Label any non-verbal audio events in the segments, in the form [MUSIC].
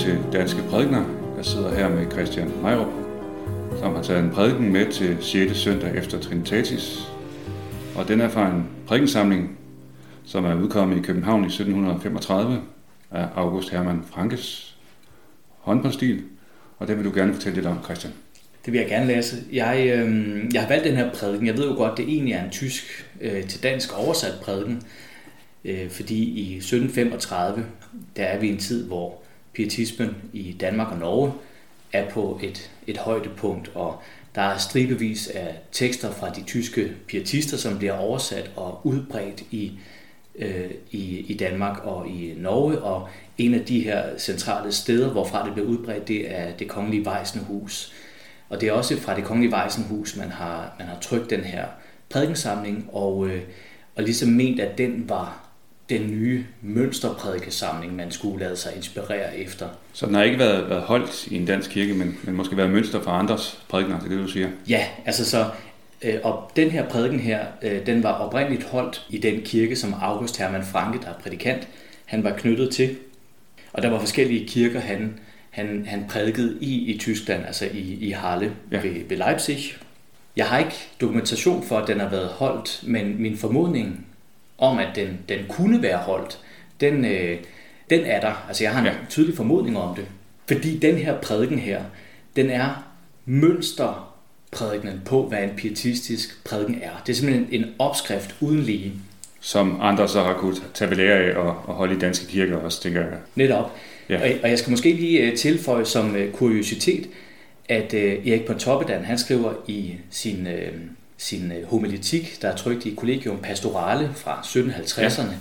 til Danske Prædikner. Jeg sidder her med Christian Meirup, som har taget en prædiken med til 6. søndag efter Trinitatis. Og den er fra en prædikensamling, som er udkommet i København i 1735 af August Hermann Frankes håndboldstil. Og det vil du gerne fortælle lidt om, Christian. Det vil jeg gerne læse. Jeg, øh, jeg har valgt den her prædiken. Jeg ved jo godt, det egentlig er en tysk øh, til dansk oversat prædiken. Øh, fordi i 1735, der er vi i en tid, hvor pietismen i Danmark og Norge er på et, et højdepunkt, og der er stribevis af tekster fra de tyske pietister, som bliver oversat og udbredt i, øh, i, i Danmark og i Norge, og en af de her centrale steder, hvorfra det bliver udbredt, det er det kongelige Vejsenhus. Og det er også fra det kongelige Vejsenhus, man har, man har trykt den her prædikensamling, og, øh, og ligesom ment, at den var den nye mønsterprædikesamling, man skulle lade sig inspirere efter. Så den har ikke været, været holdt i en dansk kirke, men, men måske været mønster for andres prædikener, det er det, du siger? Ja, altså så, øh, og den her prædiken her, øh, den var oprindeligt holdt i den kirke, som August Hermann Franke, der er prædikant, han var knyttet til. Og der var forskellige kirker, han, han, han prædikede i i Tyskland, altså i, i Halle ja. ved, ved Leipzig. Jeg har ikke dokumentation for, at den har været holdt, men min formodning om, at den, den kunne være holdt, den, øh, den er der. Altså jeg har en ja. tydelig formodning om det. Fordi den her prædiken her, den er mønsterprædikenen på, hvad en pietistisk prædiken er. Det er simpelthen en opskrift uden lige. Som andre så har kunnet tage ved lære af og, og holde i danske kirker også, tænker jeg. Netop. Ja. Og, og jeg skal måske lige øh, tilføje som øh, kuriositet, at uh, Erik Pontoppidan, han skriver i sin, uh, sin øh, homiletik, der er trygt i Collegium Pastorale fra 1750'erne.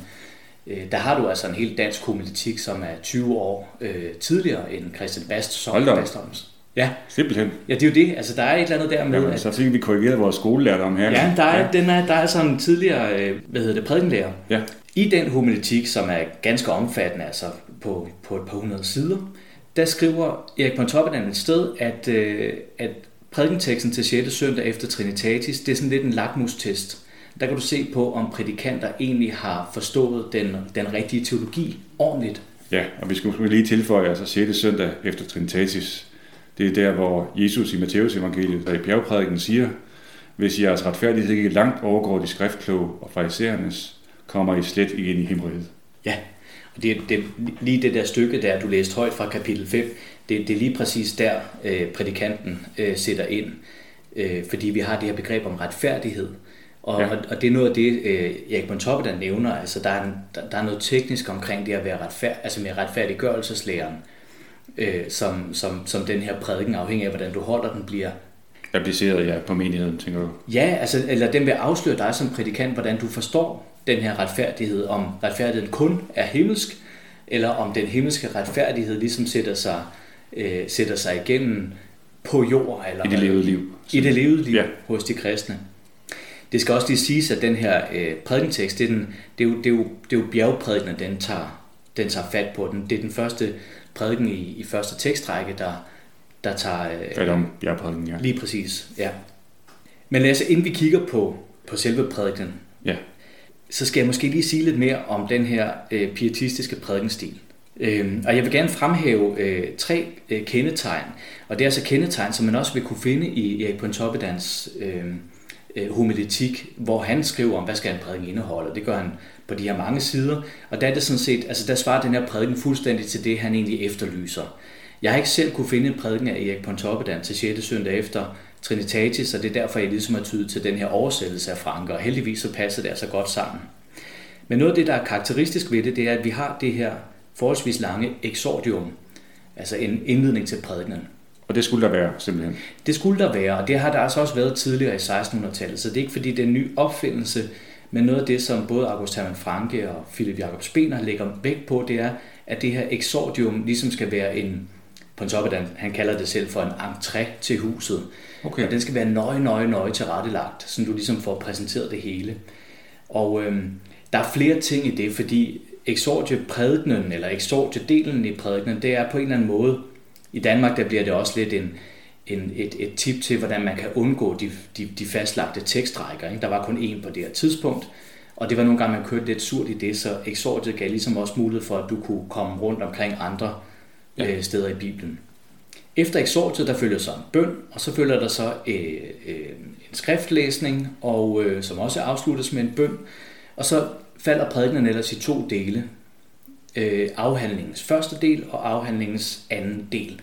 Ja. Øh, der har du altså en helt dansk homiletik, som er 20 år øh, tidligere end Christian Bast som Bastholms. Ja. Simpelthen. Ja, det er jo det. Altså, der er et eller andet der med... Jamen, så fik vi korrigeret vores skolelærdom her. Ja, der er, ja. Den er, der er sådan en tidligere, øh, hvad hedder det, prædikenlærer. Ja. I den homiletik, som er ganske omfattende, altså på, på et par hundrede sider, der skriver Erik Pontoppidan et sted, at, at Prædikenteksten til 6. søndag efter Trinitatis, det er sådan lidt en lakmustest. Der kan du se på, om prædikanter egentlig har forstået den, den rigtige teologi ordentligt. Ja, og vi skal lige tilføje, altså 6. søndag efter Trinitatis, det er der, hvor Jesus i Matteus evangeliet, der i bjergprædiken siger, hvis jeres retfærdighed ikke langt overgår de skriftkloge og fraiserernes, kommer I slet ikke ind i himmeriget. Ja, og det, det, lige det der stykke, der du læste højt fra kapitel 5, det, det er lige præcis der, øh, prædikanten øh, sætter ind. Øh, fordi vi har det her begreb om retfærdighed. Og, ja. og, og det er noget af det, øh, Erik Montoppe der nævner. Altså, der, er en, der, der er noget teknisk omkring det at være retfærdig, altså med retfærdiggørelseslæren, øh, som, som, som den her prædiken, afhængig af hvordan du holder den, bliver appliceret ja, på menigheden, tænker du? Ja, altså, eller den vil afsløre dig som prædikant, hvordan du forstår den her retfærdighed, om retfærdigheden kun er himmelsk, eller om den himmelske retfærdighed ligesom sætter sig øh, sætter sig igennem på jord. Eller, I det levede liv. I det levede liv ja. hos de kristne. Det skal også lige siges, at den her øh, prædikentekst, det er, den, det, er jo, det, er jo, det er jo bjergprædikenen, den tager, den tager fat på. Den, det er den første prædiken i, i første tekstrække, der, der tager... Øh, Fat om bjergprædiken, ja. Lige præcis, ja. Men altså, inden vi kigger på, på selve prædikenen, ja. så skal jeg måske lige sige lidt mere om den her øh, pietistiske prædikenstil. Øh, og jeg vil gerne fremhæve øh, tre øh, kendetegn, og det er altså kendetegn, som man også vil kunne finde i Erik Pontoppedans øh, øh, homiletik, hvor han skriver om, hvad skal en prædiken indeholde. Det gør han på de her mange sider, og der er det sådan set, altså der svarer den her prædiken fuldstændig til det, han egentlig efterlyser. Jeg har ikke selv kunne finde en prædiken af Erik Pontoppidan til 6. søndag efter Trinitatis, og det er derfor, jeg ligesom har tydet til den her oversættelse af Franke, og heldigvis så passer det altså godt sammen. Men noget af det, der er karakteristisk ved det, det er, at vi har det her forholdsvis lange exordium, altså en indledning til prædikenen. Og det skulle der være, simpelthen? Det skulle der være, og det har der altså også været tidligere i 1600-tallet, så det er ikke fordi, det er en ny opfindelse, men noget af det, som både August Hermann Franke og Philip Jakob Spener lægger vægt på, det er, at det her exordium ligesom skal være en, på en toppe, han kalder det selv for en entré til huset. Okay. Og den skal være nøje, nøje, nøje tilrettelagt, så du ligesom får præsenteret det hele. Og øhm, der er flere ting i det, fordi exordieprædikenen, eller exordiedelen i prædikenen, det er på en eller anden måde, i Danmark der bliver det også lidt en, en, et, et tip til, hvordan man kan undgå de, de, de fastlagte tekstrækker. Ikke? Der var kun én på det her tidspunkt, og det var nogle gange, man kørte lidt surt i det, så exordiet gav ligesom også mulighed for, at du kunne komme rundt omkring andre ja. øh, steder i Bibelen. Efter eksortet, der følger så en bøn, og så følger der så øh, øh, en skriftlæsning, og øh, som også afsluttes med en bøn. Og så falder prædikenen ellers i to dele. Øh, afhandlingens første del og afhandlingens anden del.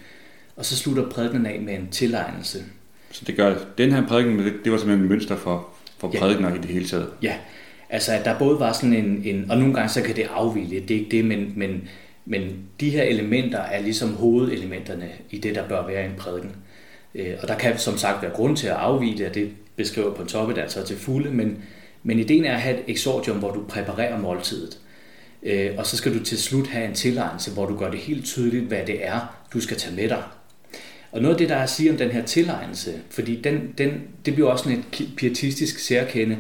Og så slutter prædikenen af med en tilegnelse. Så det gør den her prædiken, det var simpelthen et mønster for, for ja. prædikener i det hele taget? Ja, altså at der både var sådan en, en, og nogle gange så kan det afvige det er ikke det, men, men, men de her elementer er ligesom hovedelementerne i det, der bør være en prædiken. Øh, og der kan som sagt være grund til at afvige det, og det beskriver på toppet altså til fulde, men, men ideen er at have et exordium, hvor du præparerer måltidet. Øh, og så skal du til slut have en tilegnelse, hvor du gør det helt tydeligt, hvad det er, du skal tage med dig. Og noget af det, der er at sige om den her tilegnelse, fordi den, den, det bliver også sådan et pietistisk særkende,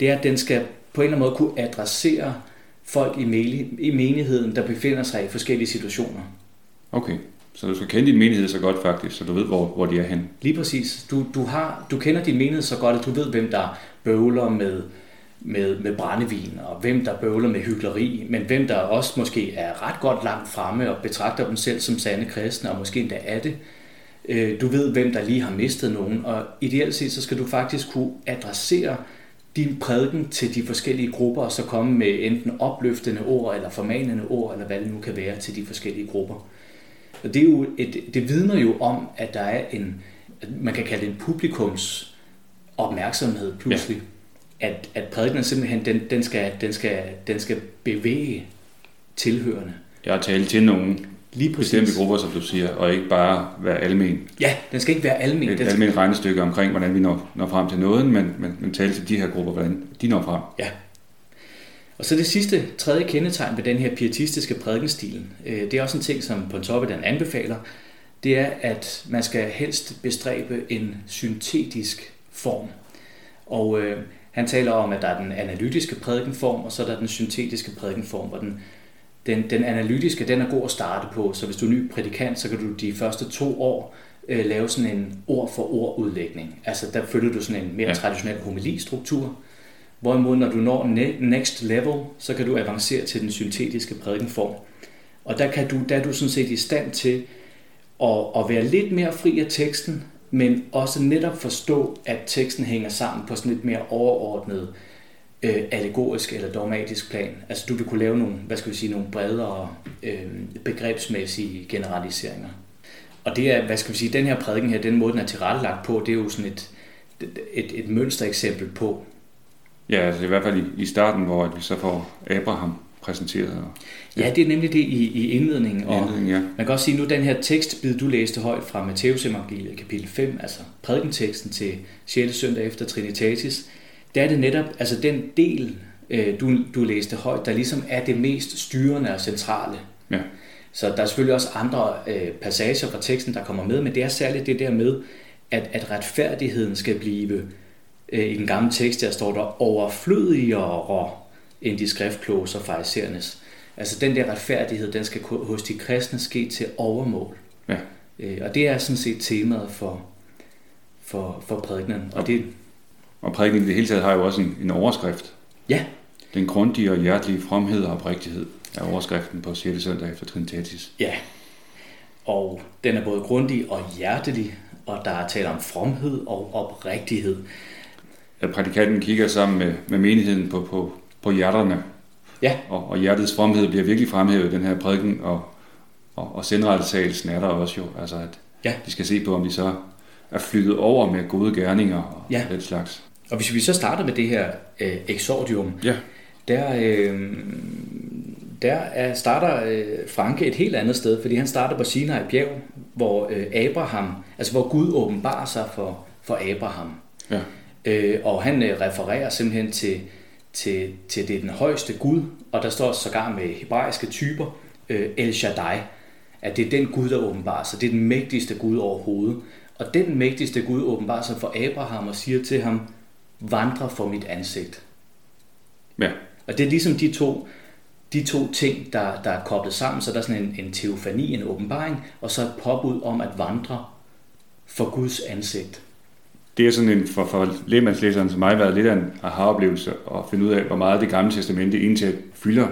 det er, at den skal på en eller anden måde kunne adressere folk i, i menigheden, der befinder sig i forskellige situationer. Okay, så du skal kende din menighed så godt faktisk, så du ved, hvor, hvor de er hen. Lige præcis. Du, du, har, du kender din menighed så godt, at du ved, hvem der bøvler med, med, med brændevin, og hvem der bøvler med hyggeleri, men hvem der også måske er ret godt langt fremme og betragter dem selv som sande kristne, og måske endda er det. Øh, du ved, hvem der lige har mistet nogen, og ideelt set, så skal du faktisk kunne adressere din prædiken til de forskellige grupper, og så komme med enten opløftende ord, eller formanende ord, eller hvad det nu kan være til de forskellige grupper. Og det, er jo et, det vidner jo om, at der er en, man kan kalde det en publikums opmærksomhed pludselig. Ja. At, at prædikenen simpelthen, den, den, skal, den, skal, den skal bevæge tilhørende. Jeg har talt til nogen Lige præcis. bestemte grupper, som du siger, og ikke bare være almen. Ja, den skal ikke være almen. Et almen regnestykke omkring, hvordan vi når, når frem til noget, men, men, men tale til de her grupper, hvordan de når frem. Ja. Og så det sidste, tredje kendetegn ved den her pietistiske prædikenstil, øh, det er også en ting, som Pontoppidan den anbefaler, det er, at man skal helst bestræbe en syntetisk form. Og øh, han taler om, at der er den analytiske prædikenform, og så er der den syntetiske prædikenform, hvor den den, den analytiske, den er god at starte på, så hvis du er ny prædikant, så kan du de første to år øh, lave sådan en ord for ord udlægning. Altså der følger du sådan en mere ja. traditionel homilistruktur. Hvorimod når du når next level, så kan du avancere til den syntetiske prædikenform. Og der, kan du, der er du sådan set i stand til at, at være lidt mere fri af teksten, men også netop forstå, at teksten hænger sammen på sådan et mere overordnet øh, allegorisk eller dogmatisk plan. Altså du vil kunne lave nogle, hvad skal vi sige, nogle bredere øh, begrebsmæssige generaliseringer. Og det er, hvad skal vi sige, den her prædiken her, den måde den er tilrettelagt på, det er jo sådan et, et, et mønstereksempel på. Ja, altså i hvert fald i, i starten, hvor vi så får Abraham præsenteret. Ja, det er nemlig det i, i indledningen. Og indledningen ja. Man kan også sige, nu den her tekstbid, du læste højt fra Matteus evangeliet, kapitel 5, altså prædikenteksten til 6. søndag efter Trinitatis, der er det netop altså den del, øh, du, du læste højt, der ligesom er det mest styrende og centrale. Ja. Så der er selvfølgelig også andre øh, passager fra teksten, der kommer med, men det er særligt det der med, at, at retfærdigheden skal blive, øh, i den gamle tekst, der står der, overflødigere end de skriftkloge og fejsernes. Altså den der retfærdighed, den skal hos de kristne ske til overmål. Ja. Øh, og det er sådan set temaet for, for, for prædikenen. Og det, og prædiken i det hele taget har jo også en, en overskrift. Ja. Den grundige og hjertelige fromhed og oprigtighed er overskriften på 6. søndag efter Trinitatis. Ja, og den er både grundig og hjertelig, og der er tale om fromhed og oprigtighed. At prædikanten kigger sammen med, med menigheden på, på, på hjerterne. Ja. Og, og hjertets fromhed bliver virkelig fremhævet i den her prædiken, og, og, og sendrettelsagelsen er der også jo. Altså at ja. de skal se på, om de så er flyttet over med gode gerninger og ja. den slags. Og hvis vi så starter med det her øh, exordium, ja. der, øh, der er, starter øh, Franke et helt andet sted, fordi han starter på Sinai bjerg, hvor øh, Abraham, altså hvor Gud åbenbarer sig for, for Abraham. Ja. Øh, og han øh, refererer simpelthen til, til, til det den højeste Gud, og der står sågar med hebraiske typer, øh, El Shaddai, at det er den Gud, der åbenbarer sig. Det er den mægtigste Gud overhovedet. Og den mægtigste Gud åbenbarer sig for Abraham og siger til ham, vandre for mit ansigt. Ja. Og det er ligesom de to, de to ting, der, der er koblet sammen. Så der er sådan en, en teofani, en åbenbaring, og så et påbud om at vandre for Guds ansigt. Det er sådan en, for, for lægemandslæseren som mig, været lidt af en aha-oplevelse at finde ud af, hvor meget det gamle testamente indtil fylder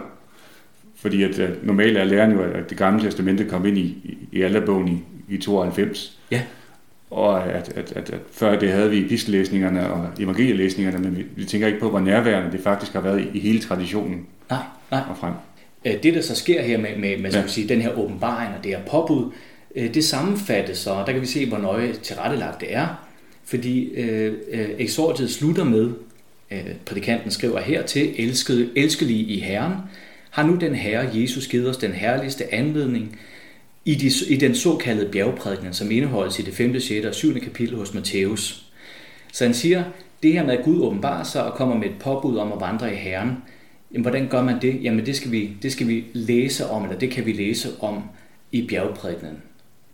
Fordi at, at normalt er læren jo, at det gamle testamente kom ind i, i, i alderbogen i, i 92. Ja. Og at, at, at, at før det havde vi epistellæsningerne og evangelielæsningerne, men vi, vi tænker ikke på, hvor nærværende det faktisk har været i, i hele traditionen Nej, nej. og frem. Øh, Det, der så sker her med, med, med skal Ja. ja. sige, den her åbenbaring og det her påbud, øh, det sammenfattes så, og der kan vi se, hvor nøje tilrettelagt det er. Fordi øh, øh, eksortiet slutter med, øh, prædikanten skriver hertil, elskede, elskelige i Herren, har nu den Herre Jesus givet os den herligste anledning i, de, i den såkaldte bjergprædiken, som indeholdes i det 5., 6. og 7. kapitel hos Matthæus. Så han siger, det her med, at Gud åbenbarer sig og kommer med et påbud om at vandre i Herren, jamen, hvordan gør man det? Jamen det skal, vi, det skal vi læse om, eller det kan vi læse om i bjergprædiken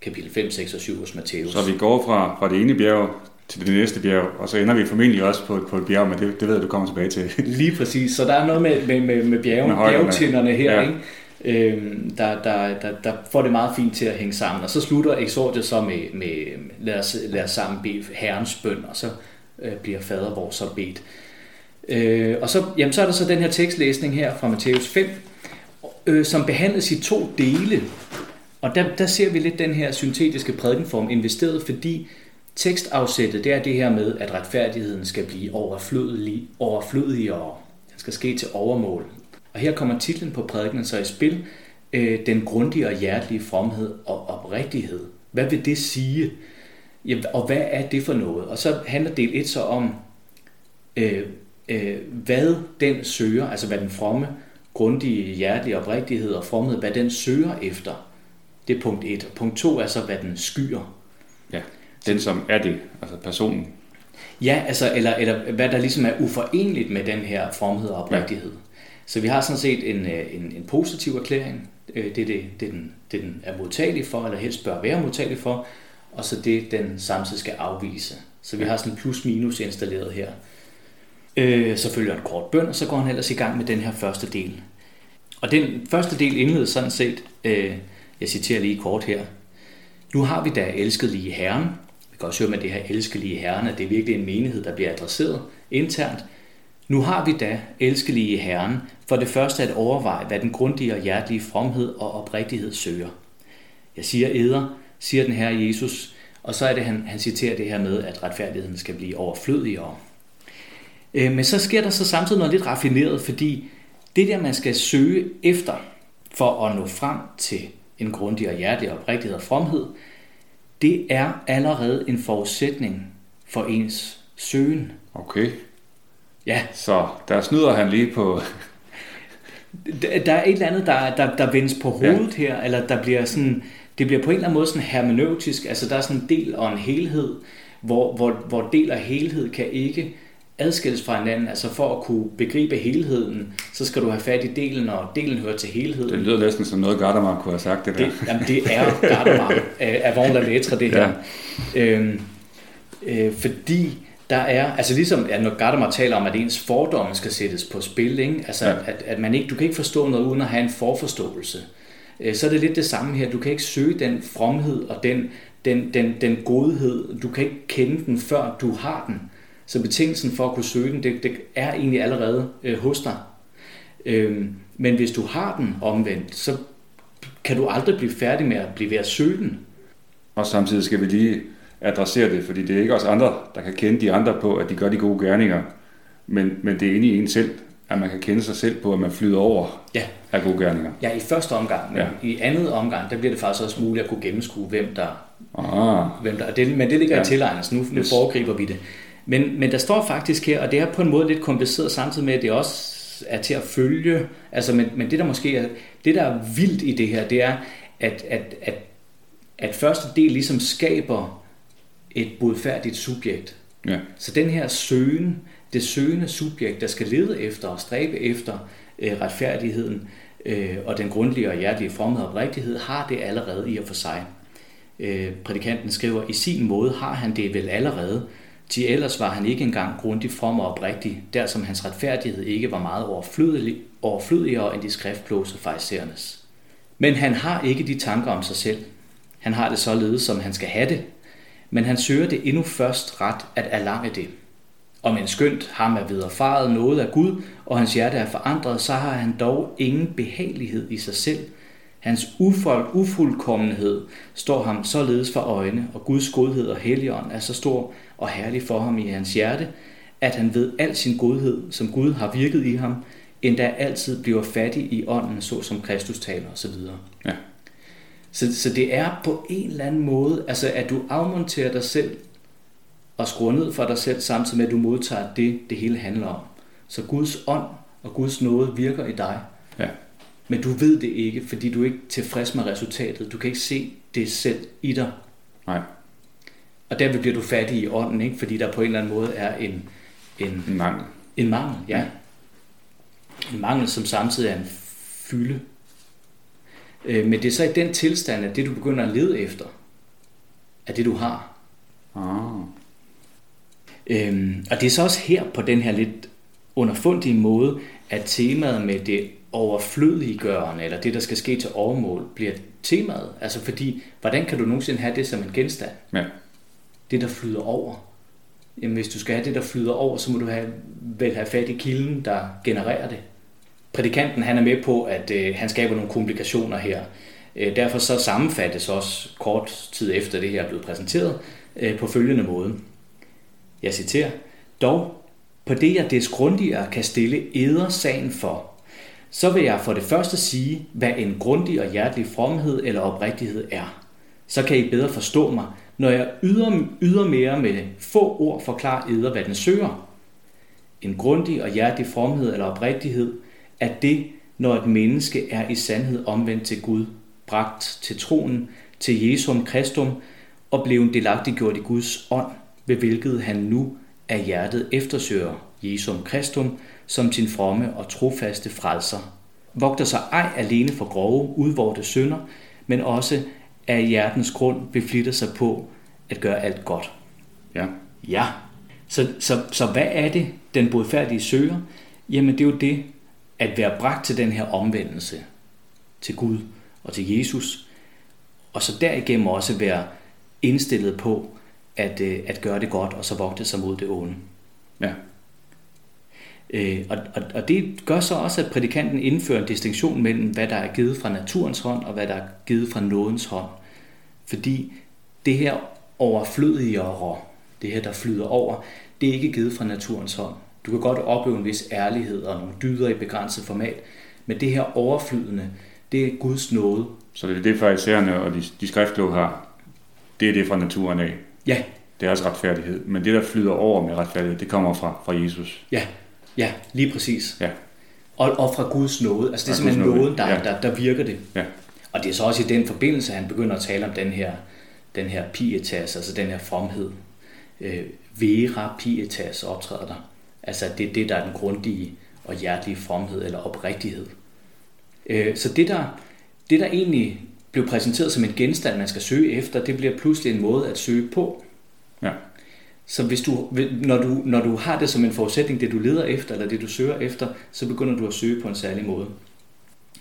kapitel 5, 6 og 7 hos Matthæus. Så vi går fra, fra det ene bjerg til det næste bjerg, og så ender vi formentlig også på, et- på et bjerg, men det, det ved jeg, du kommer tilbage til. [LAUGHS] Lige præcis. Så der er noget med, med, med, med bjerg, Med bjergtinderne her, Ja. ikke? Øhm, der, der, der, der får det meget fint til at hænge sammen. Og så slutter eksortet så med, med lad, os, lad os sammen bede herrens bøn, og så øh, bliver fader vor så bedt. Øh, og så, jamen, så er der så den her tekstlæsning her fra Matthæus 5, øh, som behandles i to dele. Og der, der ser vi lidt den her syntetiske prædikenform investeret, fordi tekstafsættet, det er det her med, at retfærdigheden skal blive overflødig, overflødigere. Den skal ske til overmål. Og her kommer titlen på prædikenen så i spil, øh, den grundige og hjertelige fromhed og oprigtighed. Hvad vil det sige? Ja, og hvad er det for noget? Og så handler del 1 så om, øh, øh, hvad den søger, altså hvad den fromme, grundige, hjertelige oprigtighed og fromhed, hvad den søger efter. Det er punkt 1. Punkt 2 er så, hvad den skyer den som er det, altså personen. Ja, altså, eller, eller hvad der ligesom er uforenligt med den her fromhed og oprigtighed. Ja. Så vi har sådan set en, øh, en, en positiv erklæring. Øh, Det er det, det, den, det, den er modtagelig for, eller helst bør være modtagelig for, og så det, den samtidig skal afvise. Så vi har sådan plus-minus installeret her. Øh, så følger en kort bøn, og så går han ellers i gang med den her første del. Og den første del indleder sådan set, øh, jeg citerer lige kort her, nu har vi da elskelige Herren. Kan også høre med det her elskelige herrene, det er virkelig en menighed, der bliver adresseret internt. Nu har vi da elskelige Herren for det første at overveje, hvad den grundige og hjertelige fromhed og oprigtighed søger. Jeg siger eder, siger den herre Jesus, og så er det, han, han citerer det her med, at retfærdigheden skal blive overflødigere. Øh, Men så sker der så samtidig noget lidt raffineret, fordi det der, man skal søge efter for at nå frem til en grundig og hjertelig oprigtighed og fromhed, det er allerede en forudsætning for ens søgen. Okay, Ja, så der snyder han lige på... der er et eller andet, der, der, der vendes på hovedet ja. her, eller der bliver sådan, det bliver på en eller anden måde sådan hermeneutisk, altså der er sådan en del og en helhed, hvor, hvor, hvor del og helhed kan ikke adskilles fra hinanden. Altså for at kunne begribe helheden, så skal du have fat i delen, og delen hører til helheden. Det lyder næsten som noget, Gardamar kunne have sagt, det der. Det, jamen, det er Gardemar [LAUGHS] af avant la lettre, det her. Ja. Øhm, øh, fordi der er, altså ligesom ja, når Gardemar taler om, at ens fordomme skal sættes på spil, ikke? Altså, ja. at, at man ikke, du kan ikke forstå noget uden at have en forforståelse. Øh, så er det lidt det samme her. Du kan ikke søge den fromhed og den, den, den, den godhed. Du kan ikke kende den, før du har den. Så betingelsen for at kunne søge den, det, det er egentlig allerede øh, hos dig. Øhm, men hvis du har den omvendt, så kan du aldrig blive færdig med at blive ved at søge den. Og samtidig skal vi lige adressere det, fordi det er ikke os andre, der kan kende de andre på, at de gør de gode gerninger. Men, men det er inde i en selv, at man kan kende sig selv på, at man flyder over Ja, af gode gerninger. ja i første omgang, men Ja. i andet omgang, der bliver det faktisk også muligt at kunne gennemskue, hvem der... Ah, Hvem der og det, men det ligger ja. I tilegnelsen, nu, nu foregriber vi det. Men, men der står faktisk her, og det er på en måde lidt kompliceret, samtidig med, at det også er til at følge. Altså, men, men det der måske er, det der er vildt i det her, det er, at, at, at, at første del ligesom skaber et bodfærdigt subjekt. ja. Så den her søgen, det søgende subjekt, der skal lede efter og stræbe efter øh, retfærdigheden øh, og den grundlige og hjertelige fromhed og oprigtighed, har det allerede i og for sig. Øh, prædikanten skriver, i sin måde har han det vel allerede, til ellers var han ikke engang grundig from og oprigtig, der som hans retfærdighed ikke var meget overflødig, overflødigere end de skriftlåse fejsernes. Men han har ikke de tanker om sig selv. Han har det således, som han skal have det, men han søger det endnu først ret at erlange det. Om en skønt ham er viderefaret noget af Gud, og hans hjerte er forandret, så har han dog ingen behagelighed i sig selv. Hans ufolk, ufuldkommenhed står ham således for øjne, og Guds godhed og helligånd er så stor og herlig for ham i hans hjerte, at han ved al sin godhed, som Gud har virket i ham, endda altid bliver fattig i ånden, så som Kristus taler osv. Ja. Så, så det er på en eller anden måde, altså at du afmonterer dig selv og skruer ned for dig selv, samtidig med at du modtager det, det hele handler om. Så Guds ånd og Guds nåde virker i dig. Ja. Men du ved det ikke, fordi du er ikke tilfreds med resultatet. Du kan ikke se det selv i dig. Nej. Og derved bliver du fattig i ånden, ikke? fordi der på en eller anden måde er en, en, En mangel. en mangel. Ja. En mangel, som samtidig er en fylde. Øh, Men det er så i den tilstand, at det du begynder at lede efter, er det du har. Ah. Øhm, og det er så også her på den her lidt underfundige måde, at temaet med det overflødiggørende, eller det, der skal ske til overmål, bliver temaet. Altså fordi, hvordan kan du nogensinde have det som en genstand? Ja. Det, der flyder over. Jamen, hvis du skal have det, der flyder over, så må du have, vel have fat i kilden, der genererer det. Prædikanten han er med på, at øh, han skaber nogle komplikationer her. Øh, derfor så sammenfattes også kort tid efter det her er blevet præsenteret øh, på følgende måde. Jeg citerer, dog på det jeg des grundigere kan stille eder sagen for, så vil jeg for det første sige, hvad en grundig og hjertelig fromhed eller oprigtighed er. Så kan I bedre forstå mig, når jeg yder, yder mere med få ord forklarer eder, hvad den søger. En grundig og hjertelig fromhed eller oprigtighed er det, når et menneske er i sandhed omvendt til Gud, bragt til troen, til Jesum Kristum og blevet delagtiggjort i Guds ånd, ved hvilket han nu af hjertet eftersøger Jesum Kristum som sin fromme og trofaste frelser. Vogter sig ej alene for grove, udvorte synder, men også af hjertens grund beflitter sig på at gøre alt godt. Ja. Ja, så, så, så hvad er det, den bodfærdige søger? Jamen det er jo det, at være bragt til den her omvendelse til Gud og til Jesus, og så derigennem også være indstillet på at, øh, at gøre det godt, og så vogte sig mod det onde. Ja. Øh, og, og, og det gør så også, at prædikanten indfører en distinktion mellem, hvad der er givet fra naturens hånd, og hvad der er givet fra nådens hånd. Fordi det her overflødigere, det her, der flyder over, det er ikke givet fra naturens hånd. Du kan godt opleve en vis ærlighed og nogle dyder i begrænset format, men det her overflydende, det er Guds nåde. Så det er det, farisæerne og de, de skriftlov har. Det er det fra naturen af. Ja, Det er også retfærdighed. Men det, der flyder over med retfærdighed, det kommer fra, fra Jesus. ja, ja, lige præcis. Ja. Og, og fra Guds nåde. Altså det er Fra simpelthen nåden, der, ja. der, der virker det. Ja. Og det er så også i den forbindelse, at han begynder at tale om den her, den her pietas, altså den her fromhed. Øh, vera pietas optræder der. Altså det er det, der er den grundige og hjertelige fromhed eller oprigtighed. Øh, så det der, det, der egentlig blev præsenteret som en genstand, man skal søge efter, det bliver pludselig en måde at søge på. Ja. Så hvis du, når, du, når du har det som en forudsætning, det du leder efter, eller det du søger efter, så begynder du at søge på en særlig måde.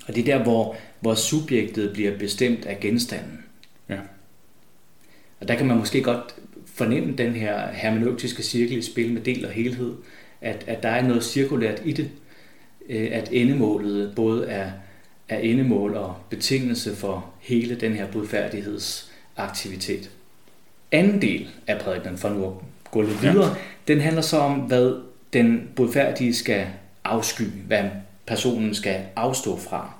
Og det er der, hvor, hvor subjektet bliver bestemt af genstanden. Ja. Og der kan man måske godt fornemme den her hermeneutiske cirkel i spil med del og helhed, at, at der er noget cirkulært i det, øh, at endemålet både er, er endemål og betingelse for hele den her budfærdighedsaktivitet. Anden del af prædikenen, for nu at gå lidt Ja. videre, den handler så om, hvad den budfærdige skal afsky, hvad personen skal afstå fra.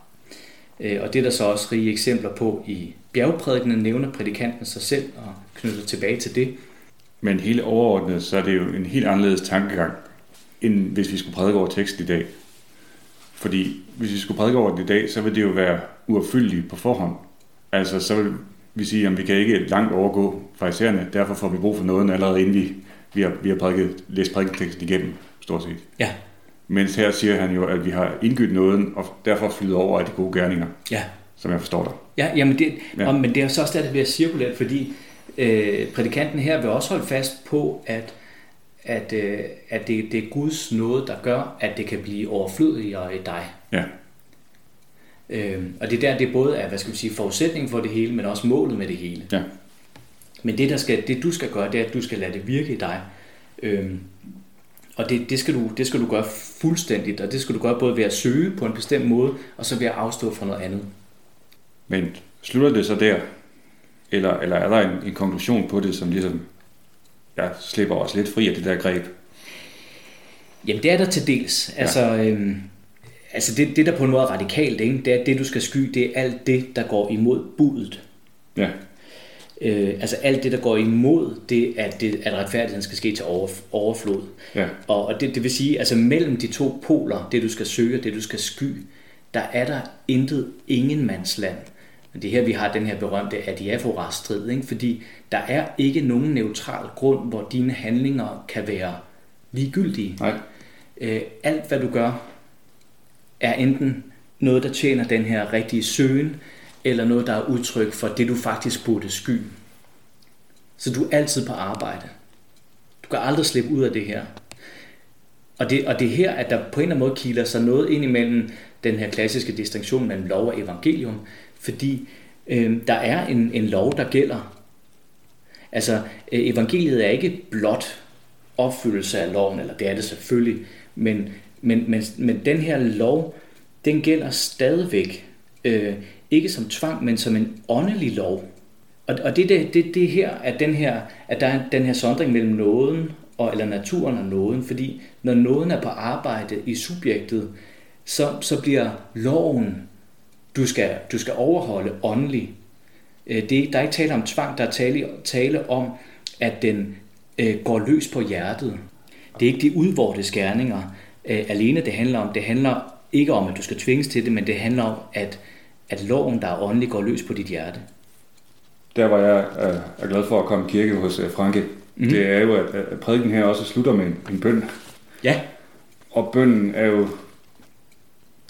Øh, Og det er der så også rige eksempler på i bjergprædikenen, nævner prædikanten sig selv og knytter tilbage til det. Men helt overordnet, så er det jo en helt anderledes tankegang, end hvis vi skulle prædike over teksten i dag. Fordi hvis vi skulle prædike over den i dag, så vil det jo være uopfyldeligt på forhånd. Altså, så vil vi sige, at vi kan ikke langt overgå farisæerne, derfor får vi brug for noget allerede inden vi, vi har, vi har prædiket, læst prædiketeksten igennem, stort set. Ja, Mens her siger han jo, at vi har indgydt nåden, og derfor flyder over af de gode gerninger, ja. som jeg forstår dig. Ja, jamen det, Ja. Og, men det er så også der, det bliver cirkulært, fordi øh, prædikanten her vil også holde fast på, at, at, øh, at det, det er Guds nåde, der gør, at det kan blive overflødigere i dig. Ja, Øh, og det er der, det både er, hvad skal vi sige, forudsætning for det hele, men også målet med det hele. ja, Men det, der skal, det du skal gøre, det er, at du skal lade det virke i dig. Øhm, Og det, det, skal du, det skal du gøre fuldstændigt, og det skal du gøre både ved at søge på en bestemt måde, og så ved at afstå fra noget andet. Men slutter det så der? Eller, eller er der en, en konklusion på det, som ligesom jeg slipper også lidt fri af det der greb? Jamen det er der til dels. Ja. Altså, øhm, altså det, det der på en måde er radikalt, ikke? det er, at det du skal sky, det er alt det, der går imod budet. Ja. Øh, altså alt det, der går imod det, at, det, at retfærdigheden skal ske til over, overflod. Ja. Og, og det, det vil sige, altså mellem de to poler, det du skal søge og det du skal sky, der er der intet ingenmandsland. Men det er her, vi har den her berømte adiaphora-strid, ikke? fordi der er ikke nogen neutral grund, hvor dine handlinger kan være ligegyldige. Nej. Øh, alt, hvad du gør, er enten noget, der tjener den her rigtige søgen, eller noget, der er udtryk for det, du faktisk burde sky. Så du er altid på arbejde. Du kan aldrig slippe ud af det her. Og det, og det er her, at der på en eller anden måde kiler sig noget ind imellem den her klassiske distinktion mellem lov og evangelium, fordi øh, der er en, en lov, der gælder. Altså, øh, evangeliet er ikke blot opfyldelse af loven, eller det er det selvfølgelig, men, men, men, men den her lov, den gælder stadigvæk, øh, ikke som tvang, men som en åndelig lov. Og, og det, det, det, det her, at, den her, at der er den her sondring mellem nåden, og, eller naturen og nåden, fordi når nåden er på arbejde i subjektet, så, så bliver loven, du skal, du skal overholde åndelig. Øh, det, der er ikke tale om tvang, der er tale, tale om, at den øh, går løs på hjertet. Det er ikke de udvorte skærninger øh, alene, det handler om. Det handler ikke om, at du skal tvinges til det, men det handler om, at, at loven, der er åndelig, går løs på dit hjerte. Der hvor jeg er glad for at komme i kirke hos Franke, mm. det er jo, at prædiken her også slutter med en, en bøn. Ja. Og bønnen er jo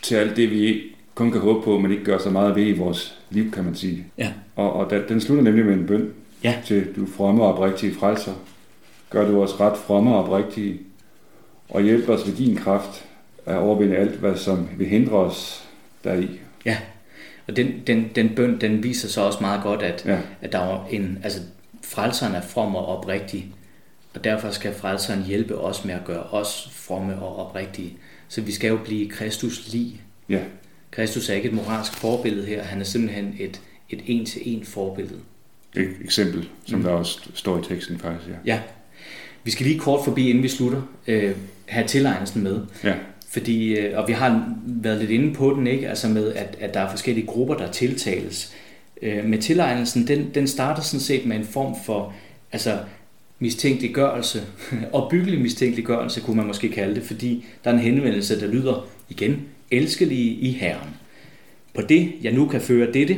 til alt det, vi kun kan håbe på, men ikke gør så meget ved i vores liv, kan man sige. Ja. Og, og den slutter nemlig med en bøn ja. til du fromme og oprigtige frelser. Gør du os ret fromme og oprigtige, og hjælp os ved din kraft at overvinde alt, hvad som vil hindre os deri. Ja, og den, den, den bøn, den viser så også meget godt, at, ja. at der er en, altså frelseren er from og oprigtig, og derfor skal frelseren hjælpe os med at gøre os fromme og oprigtige. Så vi skal jo blive Kristus lige. Ja. Kristus er ikke et moralsk forbillede her, han er simpelthen et, et en-til-en forbillede. Et eksempel, som mm. der også står i teksten faktisk. Ja. ja. Vi skal lige kort forbi, inden vi slutter, øh, have tilegnelsen med. Ja. Fordi, øh, og vi har været lidt inde på den, ikke? Altså med, at, at der er forskellige grupper, der tiltales. Øh, med tilegnelsen, den, den starter sådan set med en form for altså, mistænkeliggørelse, [LAUGHS] og byggelig mistænkeliggørelse kunne man måske kalde det, fordi der er en henvendelse, der lyder igen, elskelige i Herren. På det, jeg nu kan føre dette,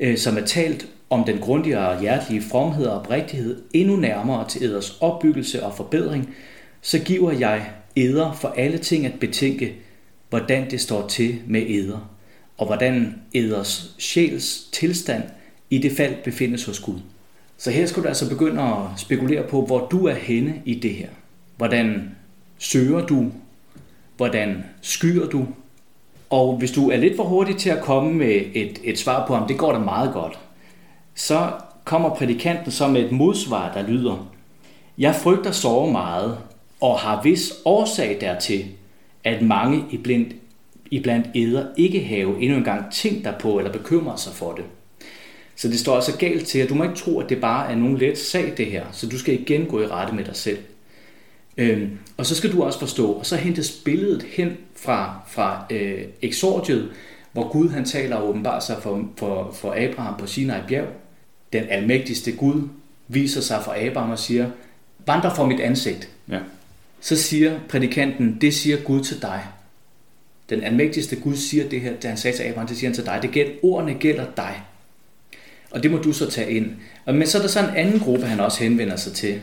øh, som er talt om den grundige og hjertelige fromhed og oprigtighed endnu nærmere til eders opbyggelse og forbedring, så giver jeg æder for alle ting at betænke, hvordan det står til med æder, og hvordan æders sjæls tilstand i det fald befindes hos Gud. Så her skal du altså begynde at spekulere på, hvor du er henne i det her. Hvordan søger du? Hvordan skyer du? Og hvis du er lidt for hurtig til at komme med et, et svar på, om det går da meget godt, så kommer prædikanten så med et modsvar, der lyder, Jeg frygter så meget, og har vis årsag dertil, at mange iblandt, iblandt æder ikke have endnu engang tænkt derpå eller bekymrer sig for det. Så det står altså galt til, at du må ikke tro, at det bare er nogen let sag, det her. Så du skal igen gå i rette med dig selv. Øhm, og så skal du også forstå, og så hentes billedet hen fra, fra øh, exordiet, hvor Gud han taler og åbenbart sig for, for, for Abraham på Sinai bjerg. Den almægtigste Gud viser sig for Abraham og siger, vandre for mit ansigt. Ja. Så siger prædikanten, det siger Gud til dig. Den almægtigste Gud siger det her, da han sagde til Abraham, det siger han til dig. Det gælder, ordene gælder dig. Og det må du så tage ind. Men så er der så en anden gruppe, han også henvender sig til.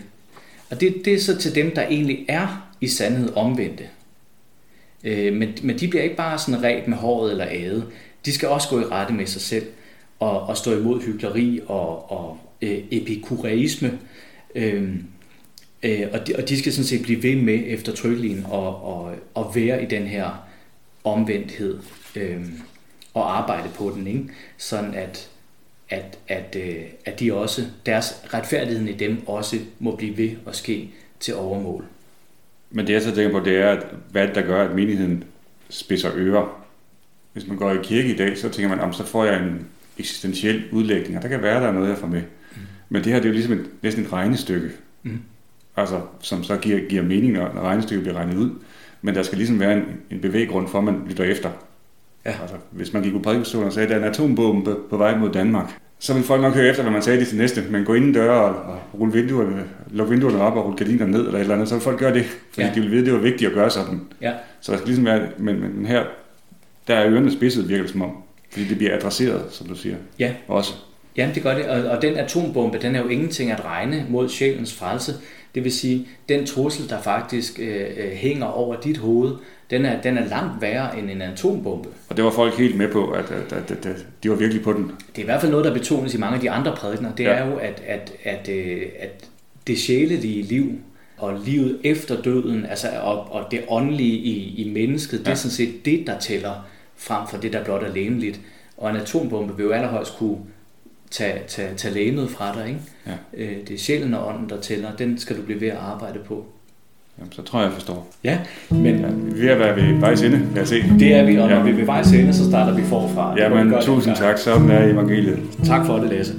Og det, det er så til dem, der egentlig er i sandhed omvendte. Øh, men, men de bliver ikke bare sådan ret med håret eller æde. De skal også gå i rette med sig selv og, og stå imod hykleri og, og øh, epikureisme. Øh, øh, og, de, og de skal sådan set blive ved med eftertrykkeligheden og, og, og være i den her omvendthed øh, og arbejde på den, ikke? sådan at at, at, øh, at de også, deres retfærdigheden i dem også må blive ved at ske til overmål. Men det jeg så tænker på, det er, at hvad der gør, at menigheden spidser ører. Hvis man går i kirke i dag, så tænker man, så får jeg en eksistentiel udlægning, og der kan være, der er noget, jeg får med. Mm. Men det her, det er jo ligesom et, næsten et regnestykke. Mm. Altså, som så giver, giver mening, når regnestykket bliver regnet ud. Men der skal ligesom være en, en bevæggrund for, at man lytter efter. Ja. Altså, hvis man gik på prædikestolen og sagde, at der er en atombombe på vej mod Danmark, så vil folk nok høre efter, hvad man sagde det til næste. Men gå ind døre og, og rulle vinduerne, lukke vinduerne op og rulle gardinerne ned, eller et eller andet, så vil folk gøre det, fordi ja. de vil vide, at det var vigtigt at gøre sådan. Ja. Så der skal ligesom være, men, men her, der er ørerne spidset, virker det som om. Fordi det bliver adresseret, som du siger. Ja. Også. Ja, det gør det. Og, og den atombombe, den er jo ingenting at regne mod sjælens frelse. Det vil sige, den trussel, der faktisk øh, øh, hænger over dit hoved, den er, den er langt værre end en atombombe. Og det var folk helt med på, at, at, at, at, at de var virkelig på den. Det er i hvert fald noget, der betones i mange af de andre prædikener. Det ja. er jo, at, at, at, øh, at det sjælelige liv og livet efter døden, altså og, og det åndelige i, i mennesket, ja. det er sådan set det, der tæller frem for det, der blot er læneligt. Og en atombombe vil jo allerhøjst kunne tage, tage, tage lægemet fra dig. Ikke? Ja. Øh, det er sjælen og ånden, der tæller. Den skal du blive ved at arbejde på. Jamen, så tror jeg, jeg forstår. Ja, men... Ja, vi er ved at være ved vejs ende, lad os se. Det er vi, og når ja. vi er ved vejs ende, så starter vi forfra. Ja, men tusind tak. Sådan er evangeliet. Tak for det, Lasse.